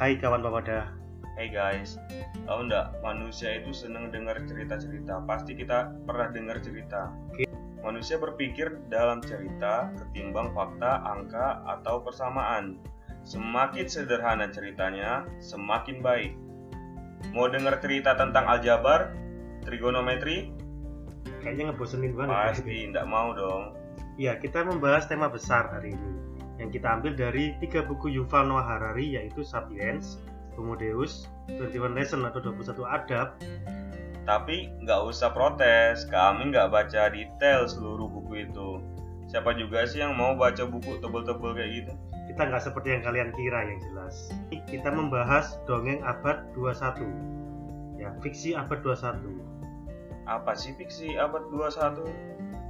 Hai kawan pemuda. Hey guys, tahu nggak manusia itu seneng dengar cerita-cerita. Pasti kita pernah dengar cerita. Manusia berpikir dalam cerita ketimbang fakta, angka, atau persamaan. Semakin sederhana ceritanya, semakin baik. Mau dengar cerita tentang aljabar, trigonometri? Kayaknya ngebosenin banget. Pasti nggak mau dong. Ya, kita membahas tema besar hari ini yang kita ambil dari tiga buku Yuval Noah Harari yaitu Sapiens, Homo Deus, 21 Lesson atau 21 Adab. Tapi nggak usah protes, kami nggak baca detail seluruh buku itu. Siapa juga sih yang mau baca buku tebel-tebel kayak gitu? Kita nggak seperti yang kalian kira yang jelas. Kita membahas dongeng abad 21. Ya, fiksi abad 21. Apa sih fiksi abad 21?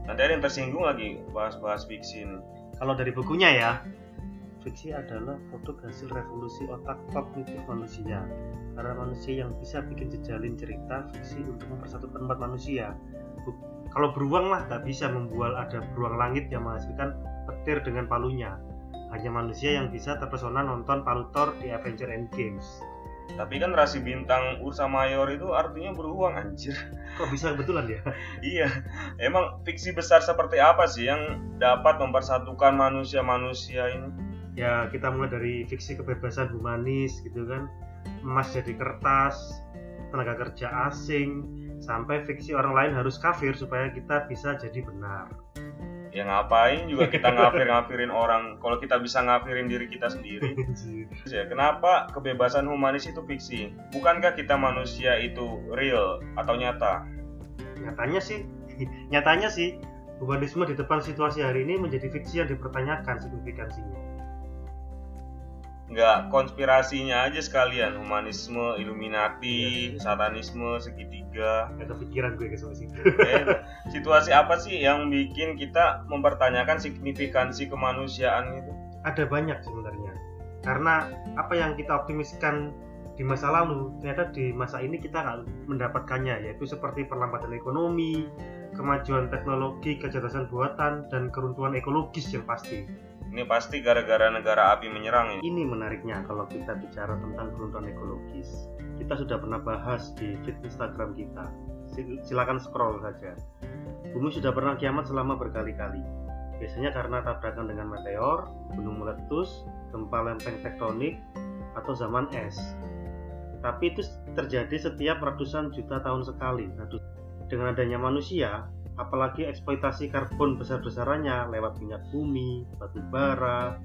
Nanti ada yang tersinggung lagi bahas-bahas fiksi ini. Kalau dari bukunya ya, fiksi adalah produk hasil revolusi otak kognitif manusia. Karena manusia yang bisa bikin jejalin cerita fiksi untuk mempersatukan umat manusia. Bu- Kalau beruang lah nggak bisa membual ada beruang langit yang menghasilkan petir dengan palunya. Hanya manusia yang bisa terpesona nonton palu Thor di Avenger Endgames. Tapi kan rasi bintang Ursa Mayor itu artinya beruang anjir. Kok bisa kebetulan ya? iya, emang fiksi besar seperti apa sih yang dapat mempersatukan manusia-manusia ini? Ya kita mulai dari fiksi kebebasan humanis gitu kan, emas jadi kertas, tenaga kerja asing, sampai fiksi orang lain harus kafir supaya kita bisa jadi benar. Ya ngapain juga kita ngafir-ngafirin orang kalau kita bisa ngafirin diri kita sendiri. ya, kenapa kebebasan humanis itu fiksi? Bukankah kita manusia itu real atau nyata? nyatanya sih, nyatanya sih humanisme di depan situasi hari ini menjadi fiksi yang dipertanyakan signifikansinya. Nggak konspirasinya aja sekalian, humanisme, Illuminati, satanisme, segitiga. Gak kepikiran gue ke situ. Eh, situasi apa sih yang bikin kita mempertanyakan signifikansi kemanusiaan itu? Ada banyak sebenarnya. Karena apa yang kita optimiskan di masa lalu, ternyata di masa ini kita nggak mendapatkannya, yaitu seperti perlambatan ekonomi, kemajuan teknologi, kecerdasan buatan, dan keruntuhan ekologis yang pasti. Ini pasti gara-gara negara api menyerang ya. Ini menariknya kalau kita bicara tentang keruntuhan ekologis. Kita sudah pernah bahas di feed Instagram kita. Sil- Silakan scroll saja. Bumi sudah pernah kiamat selama berkali-kali. Biasanya karena tabrakan dengan meteor, gunung meletus, gempa lempeng tektonik, atau zaman es. Tapi itu terjadi setiap ratusan juta tahun sekali. Dengan adanya manusia, apalagi eksploitasi karbon besar-besarannya lewat minyak bumi, batu bara,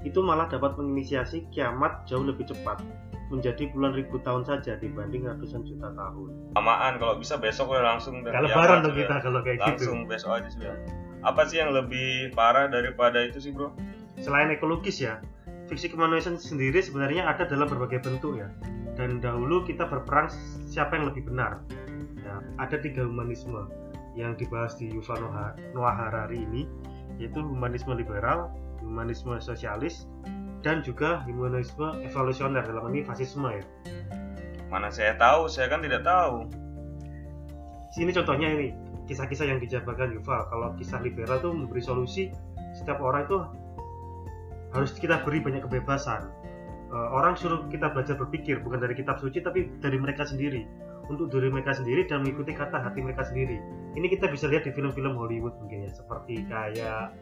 itu malah dapat menginisiasi kiamat jauh lebih cepat, menjadi puluhan ribu tahun saja dibanding ratusan juta tahun. Lamaan kalau bisa besok udah langsung kiamat lebaran dong sudah. kita kalau kayak gitu. Langsung besok aja sudah. Apa sih yang lebih parah daripada itu sih bro? Selain ekologis ya, fiksi kemanusiaan sendiri sebenarnya ada dalam berbagai bentuk ya. Dan dahulu kita berperang siapa yang lebih benar. Ya, ada tiga humanisme yang dibahas di Yuval Noah, Noah Harari ini, yaitu humanisme liberal, humanisme sosialis, dan juga humanisme evolusioner dalam ini fasisme ya. Mana saya tahu, saya kan tidak tahu. Sini contohnya ini kisah-kisah yang dijabarkan Yuval. Kalau kisah liberal tuh memberi solusi setiap orang itu harus kita beri banyak kebebasan. Eh, orang suruh kita belajar berpikir bukan dari kitab suci tapi dari mereka sendiri untuk diri mereka sendiri dan mengikuti kata hati mereka sendiri. Ini kita bisa lihat di film-film Hollywood mungkin ya seperti kayak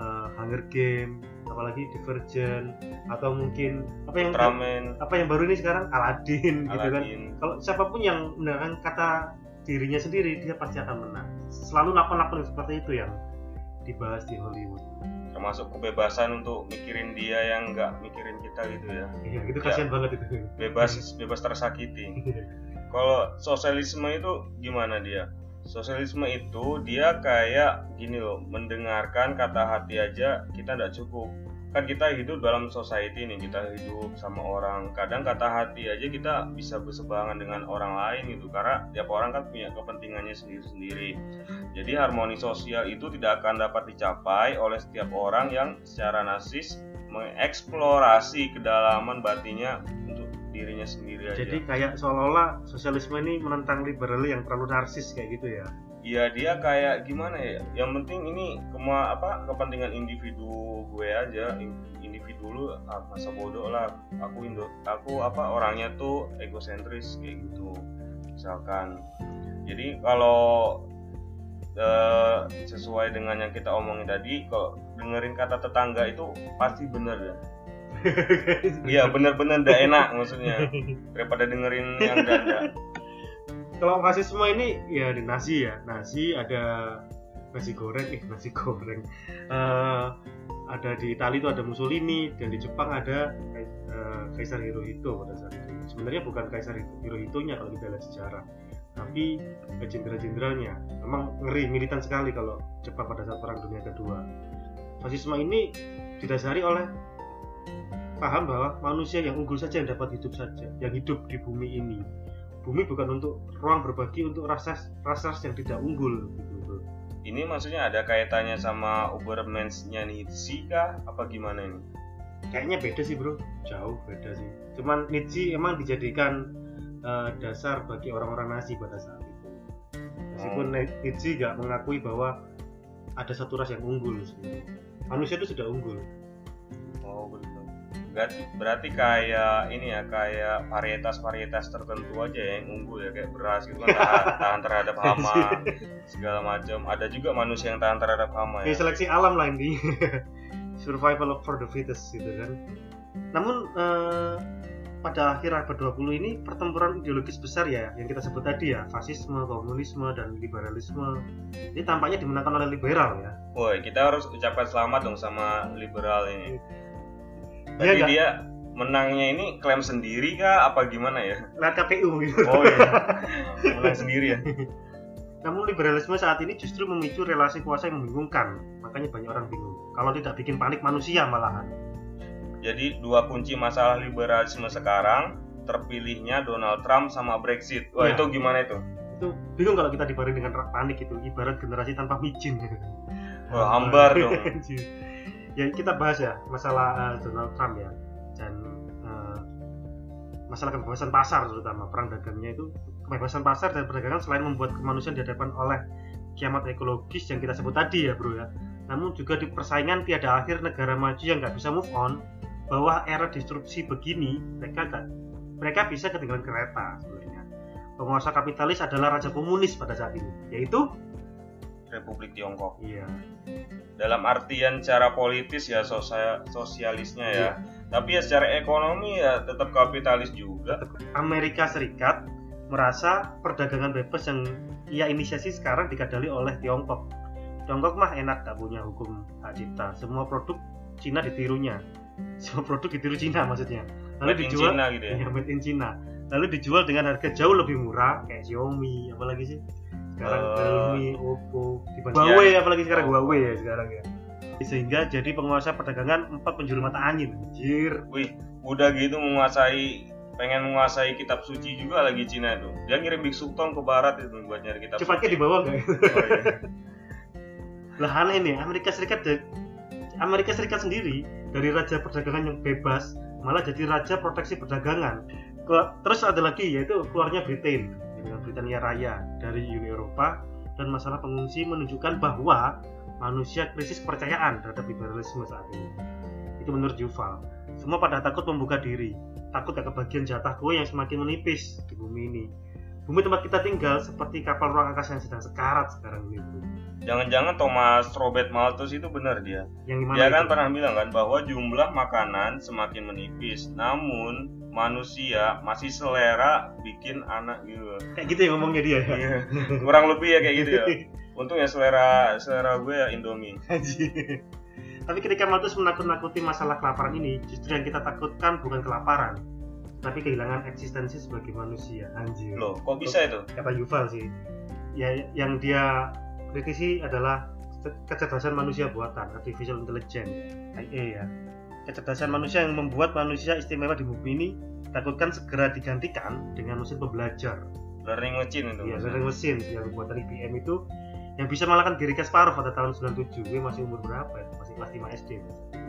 eh, Hunger Game, apalagi Divergent atau mungkin apa yang Ultraman, apa yang baru ini sekarang Aladdin, gitu kan Aladdin. kalau siapa pun yang menggunakan kata dirinya sendiri dia pasti akan menang selalu lakon-lakon seperti itu yang dibahas di Hollywood termasuk kebebasan untuk mikirin dia yang nggak mikirin kita gitu ya. iya itu Ya. kasihan banget itu Bebas bebas tersakiti. Kalau sosialisme itu gimana dia? Sosialisme itu dia kayak gini loh, mendengarkan kata hati aja kita nggak cukup. Kan kita hidup dalam society nih, kita hidup sama orang. Kadang kata hati aja kita bisa berseberangan dengan orang lain gitu, karena tiap orang kan punya kepentingannya sendiri-sendiri. Jadi harmoni sosial itu tidak akan dapat dicapai oleh setiap orang yang secara narsis mengeksplorasi kedalaman batinnya untuk dirinya sendiri aja. jadi kayak seolah-olah sosialisme ini menentang liberal yang terlalu narsis kayak gitu ya? Ya dia kayak gimana ya? Yang penting ini kema apa kepentingan individu gue aja. In- individu lu ah, masa bodoh lah. Aku indo aku apa orangnya tuh egosentris kayak gitu misalkan. Jadi kalau eh, sesuai dengan yang kita omongin tadi kalau dengerin kata tetangga itu pasti bener ya iya bener-bener ndak enak maksudnya. Daripada dengerin yang ganda kalau fasisme ini ya di nasi ya. Nasi ada nasi goreng. Eh nasi goreng. Eh, ada di Italia itu ada Mussolini dan di Jepang ada eh, Kaisar Hirohito pada saat itu. Sebenarnya bukan Kaisar Hirohito nya kalau kita lihat sejarah tapi jenderal-jenderalnya memang ngeri militan sekali kalau Jepang pada saat perang dunia kedua. Fasisme ini didasari oleh paham bahwa manusia yang unggul saja yang dapat hidup saja yang hidup di bumi ini. Bumi bukan untuk ruang berbagi untuk ras ras yang tidak unggul gitu bro. ini maksudnya ada kaitannya sama Ubermensch-nya Nietzsche kah? Apa gimana ini? Kayaknya beda sih bro. Jauh beda sih. Cuman Nietzsche emang dijadikan eh, dasar bagi orang-orang Nazi pada saat itu. Meskipun Nietzsche nggak mengakui bahwa ada satu ras yang unggul sebenarnya. manusia itu sudah unggul. Oh begitu. Berarti, berarti kayak ini ya kayak varietas-varietas tertentu aja ya yang unggul ya kayak beras gitu kan tahan, tahan terhadap hama segala macam. Ada juga manusia yang tahan terhadap hama ya. seleksi alam lah ini survival for the fittest gitu kan namun eh, pada akhir abad 20 ini pertempuran ideologis besar ya yang kita sebut tadi ya fasisme, komunisme dan liberalisme ini tampaknya dimenangkan oleh liberal ya Woi kita harus ucapkan selamat dong sama liberal ini. Dia Tapi nggak- dia menangnya ini klaim sendiri kah apa gimana ya? lihat KPU gitu Oh iya. Menang sendiri ya. namun liberalisme saat ini justru memicu relasi kuasa yang membingungkan makanya banyak orang bingung kalau tidak bikin panik manusia malahan Jadi dua kunci masalah liberalisme sekarang terpilihnya Donald Trump sama Brexit. Wah Ya. itu gimana itu? itu bingung kalau kita dibarengi dengan panik itu ibarat generasi tanpa micin Wah, hambar dong. Ya kita bahas ya masalah eh, Donald Trump ya. Dan eh, masalah kebebasan pasar terutama perang dagangnya itu kebebasan pasar dan perdagangan selain membuat kemanusiaan dihadapkan oleh kiamat ekologis yang kita sebut tadi ya bro ya. Namun juga di persaingan tiada akhir negara maju yang nggak bisa move on bahwa era disrupsi begini mereka nggak mereka bisa ketinggalan kereta sebenarnya. Penguasa kapitalis adalah raja komunis pada saat ini yaitu Republik Tiongkok. iya Dalam artian cara politis ya sosial sosialisnya ya. Iya. Tapi ya secara ekonomi ya tetap kapitalis juga. Amerika Serikat merasa perdagangan bebas yang ia inisiasi sekarang dikadali oleh Tiongkok. Tiongkok mah enak gak punya hukum hak cipta. Semua produk Cina ditirunya. Semua produk ditiru Cina maksudnya. Lalu Made in dijual China gitu ya. Iya, made in China. Lalu dijual dengan harga jauh lebih murah kayak Xiaomi apalagi sih? Sekarang Eh, Realme, Oppo. Huawei apalagi sekarang Oh. Huawei ya sekarang ya. Sehingga jadi penguasa perdagangan empat penjuru mata angin. Anjir. Wih, udah gitu menguasai pengen menguasai kitab suci juga lagi Cina itu. Dia ngirim biksu tong ke barat itu buat nyari kitab Cepatnya suci. di bawah nggak? Oh, iya. lah aneh nih Amerika Serikat da- Amerika Serikat sendiri dari raja perdagangan yang bebas malah jadi raja proteksi perdagangan terus ada lagi yaitu keluarnya Britain dengan Britania Raya dari Uni Eropa dan masalah pengungsi menunjukkan bahwa manusia krisis kepercayaan terhadap liberalisme saat ini itu menurut Yuval semua pada takut membuka diri takut gak kebagian jatah kue yang semakin menipis di bumi ini bumi tempat kita tinggal seperti kapal ruang angkasa yang sedang sekarat sekarang ini. Jangan-jangan Thomas Robert Malthus itu benar dia. yang Dia kan itu? pernah bilang kan bahwa jumlah makanan semakin menipis, namun manusia masih selera bikin anak gitu. kayak gitu ya ngomongnya dia ya kurang lebih ya kayak gitu ya. Untung ya selera selera gue ya Indomie. Tapi ketika Malthus menakut-nakuti masalah kelaparan ini justru yang kita takutkan bukan kelaparan tapi kehilangan eksistensi sebagai manusia anjir Loh, kok bisa itu? kata Yuval sih ya yang dia kritisi adalah ke- kecerdasan manusia buatan artificial intelligence IA ya kecerdasan manusia yang membuat manusia istimewa di bumi ini takutkan segera digantikan dengan mesin pembelajar Learning machine itu. ya maksudnya. learning mesin yang buatan IBM itu yang bisa mengalahkan Gary Kasparov pada tahun 97 gue masih umur berapa ya? masih kelas 5 SD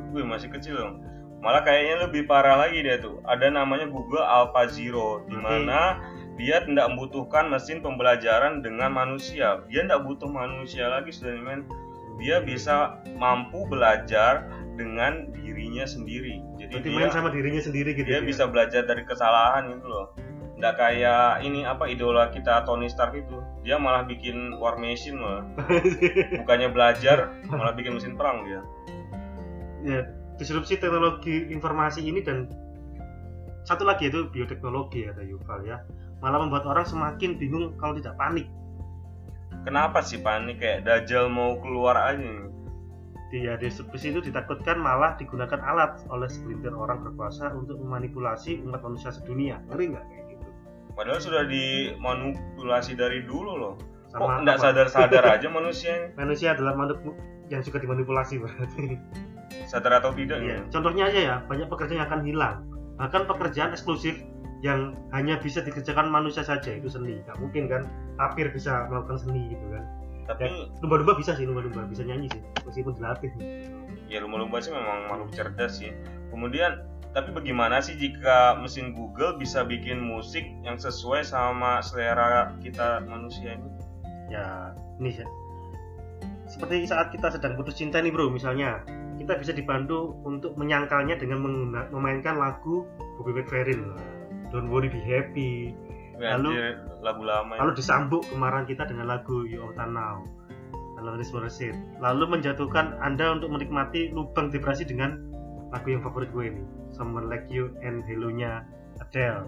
Gue masih kecil dong. Malah kayaknya lebih parah lagi dia tuh. Ada namanya Google Alpha Zero di mana dia tidak membutuhkan mesin pembelajaran dengan manusia dia tidak butuh manusia lagi sudah men dia bisa mampu belajar dengan dirinya sendiri. Jadi Berarti dia main sama dirinya sendiri gitu dia ya? bisa belajar dari kesalahan gitu loh. Nggak kayak ini apa idola kita Tony Stark itu. Dia malah bikin war machine malah bukannya belajar malah bikin mesin perang dia. Ya disrupsi teknologi informasi ini dan satu lagi itu bioteknologi ya Yuval ya. Malah membuat orang semakin bingung kalau tidak panik. Kenapa sih panik? Kayak Dajjal mau keluar aja. nih di ya, disrupsi itu ditakutkan malah digunakan alat oleh segelintir orang berkuasa untuk memanipulasi umat manusia sedunia ngeri nggak kayak gitu padahal sudah dimanipulasi dari dulu loh kok sama nggak apa? sadar-sadar aja manusia manusia adalah makhluk yang suka dimanipulasi berarti sadar atau tidak Iya, nih? contohnya aja ya, banyak pekerjaan yang akan hilang. Bahkan pekerjaan eksklusif yang hanya bisa dikerjakan manusia saja itu seni. Gak mungkin kan tapir bisa melakukan seni gitu kan. Tapi Lumba-lumba bisa sih, lumba-lumba bisa nyanyi sih, meskipun dilatih. ya lumba-lumba sih memang makhluk cerdas sih kemudian tapi bagaimana sih jika mesin Google bisa bikin musik yang sesuai sama selera kita manusia ini Ya, ini ya. Seperti saat kita sedang putus cinta nih bro, misalnya kita bisa dibantu untuk menyangkalnya dengan memainkan lagu Bobby McFerrin. Don't worry, be happy. Lalu- Anjir, lagu lama ya. lalu disambuk kemarahan kita dengan lagu You Oughta Now Alanis Morissette lalu menjatuhkan anda untuk menikmati lubang depresi dengan lagu yang favorit gue ini Someone Like You and Hello-nya Adele.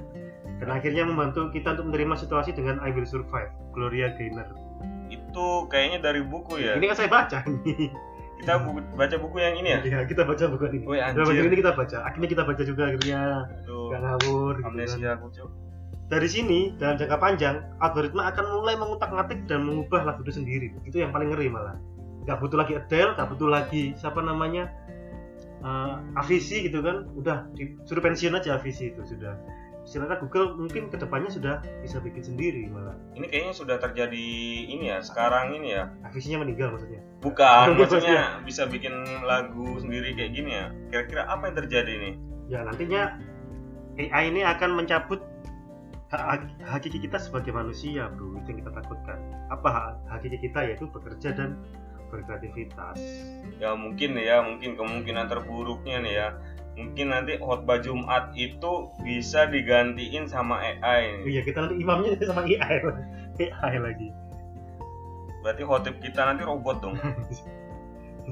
Dan akhirnya membantu kita untuk menerima situasi dengan I Will Survive Gloria Gaynor. Itu kayaknya dari buku ya? Ini kan saya baca nih kita buku, baca buku yang ini ya? Ya kita baca buku ini. Woi, Dalam baca anjir. ini kita baca? Akhirnya kita baca juga akhirnya Aduh, gak ngawur gitu kan. amnesia aku cok dari sini dalam jangka panjang algoritma akan mulai mengutak-ngatik dan mengubah lagu itu sendiri. Itu yang paling ngeri malah. Nggak butuh lagi Adele nggak butuh lagi siapa namanya eh, Avicii gitu kan. Udah disuruh pensiun aja Avicii itu sudah. Istilahnya Google mungkin ke depannya sudah bisa bikin sendiri malah. Ini kayaknya sudah terjadi ini ya sekarang ini ya. Avicii-nya meninggal maksudnya. Bukan maksudnya bisa bikin lagu sendiri kayak gini ya. Kira-kira apa yang terjadi nih ya nantinya AI ini akan mencabut hak hak- hakiki kita sebagai manusia bro itu yang kita takutkan. Apa hak hakiki kita yaitu bekerja dan berkreativitas. Ya mungkin ya mungkin kemungkinan terburuknya nih ya. Mungkin nanti khotbah Jumat itu bisa digantiin sama AI iya kita nanti imamnya sama AI AI lagi. Berarti khotib kita nanti robot dong.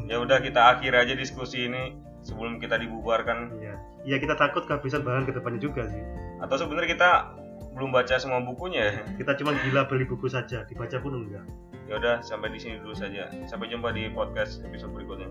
Ya udah kita akhiri aja diskusi ini sebelum kita dibubarkan. Iya. Iya kita takut kehabisan bahan ke depannya juga sih. Atau sebenarnya kita belum baca semua bukunya ya? Kita cuma gila beli buku saja dibaca pun enggak. Ya udah sampai di sini dulu saja. Sampai jumpa di podcast episode berikutnya